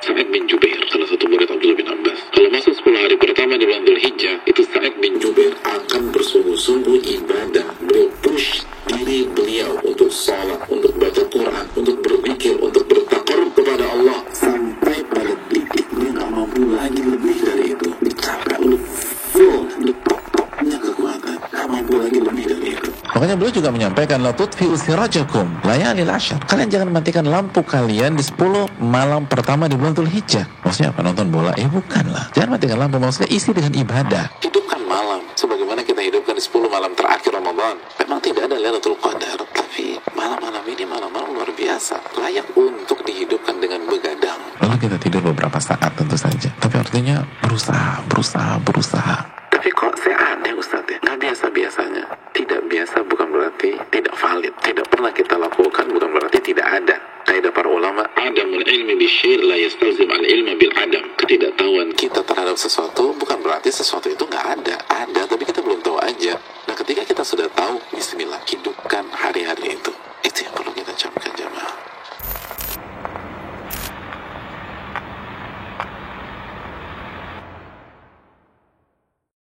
Sa'id bin Jubair, salah satu murid Abdullah bin Abbas. Kalau masuk 10 hari pertama di bulan Dzulhijjah, itu Sa'id bin Jubair akan bersungguh-sungguh ibadah, push diri beliau untuk salat, untuk baca Quran, untuk berpikir, untuk bertakarub kepada Allah sampai pada titik dia nggak mampu lagi lebih dari itu. Dicapek lu full, kekuatan, nggak mampu lagi lebih dari. Makanya beliau juga menyampaikan la tutfi'u sirajakum layalil asyar. Kalian jangan matikan lampu kalian di 10 malam pertama di bulan Dzulhijjah. Maksudnya apa? Nonton bola? Eh bukan lah. Jangan matikan lampu, maksudnya isi dengan ibadah. Hidupkan malam sebagaimana kita hidupkan di 10 malam terakhir Ramadan. Memang tidak ada Lailatul Qadar, tapi malam-malam ini malam-malam luar biasa, layak untuk dihidupkan dengan begadang. Lalu kita tidur beberapa saat tentu saja. Tapi artinya berusaha, berusaha, berusaha. Tapi kok saya aneh Ustaz ya? Nggak biasa-biasanya. Tidak biasa bukan berarti tidak valid. Tidak pernah kita lakukan bukan berarti tidak ada. Kaidah para ulama, adamul ilmi bisyir la yastalzim al ilma bil adam. Ketidaktahuan kita terhadap sesuatu bukan berarti sesuatu itu nggak ada. Ada, tapi kita belum tahu aja. Nah ketika kita sudah tahu, bismillah, hidup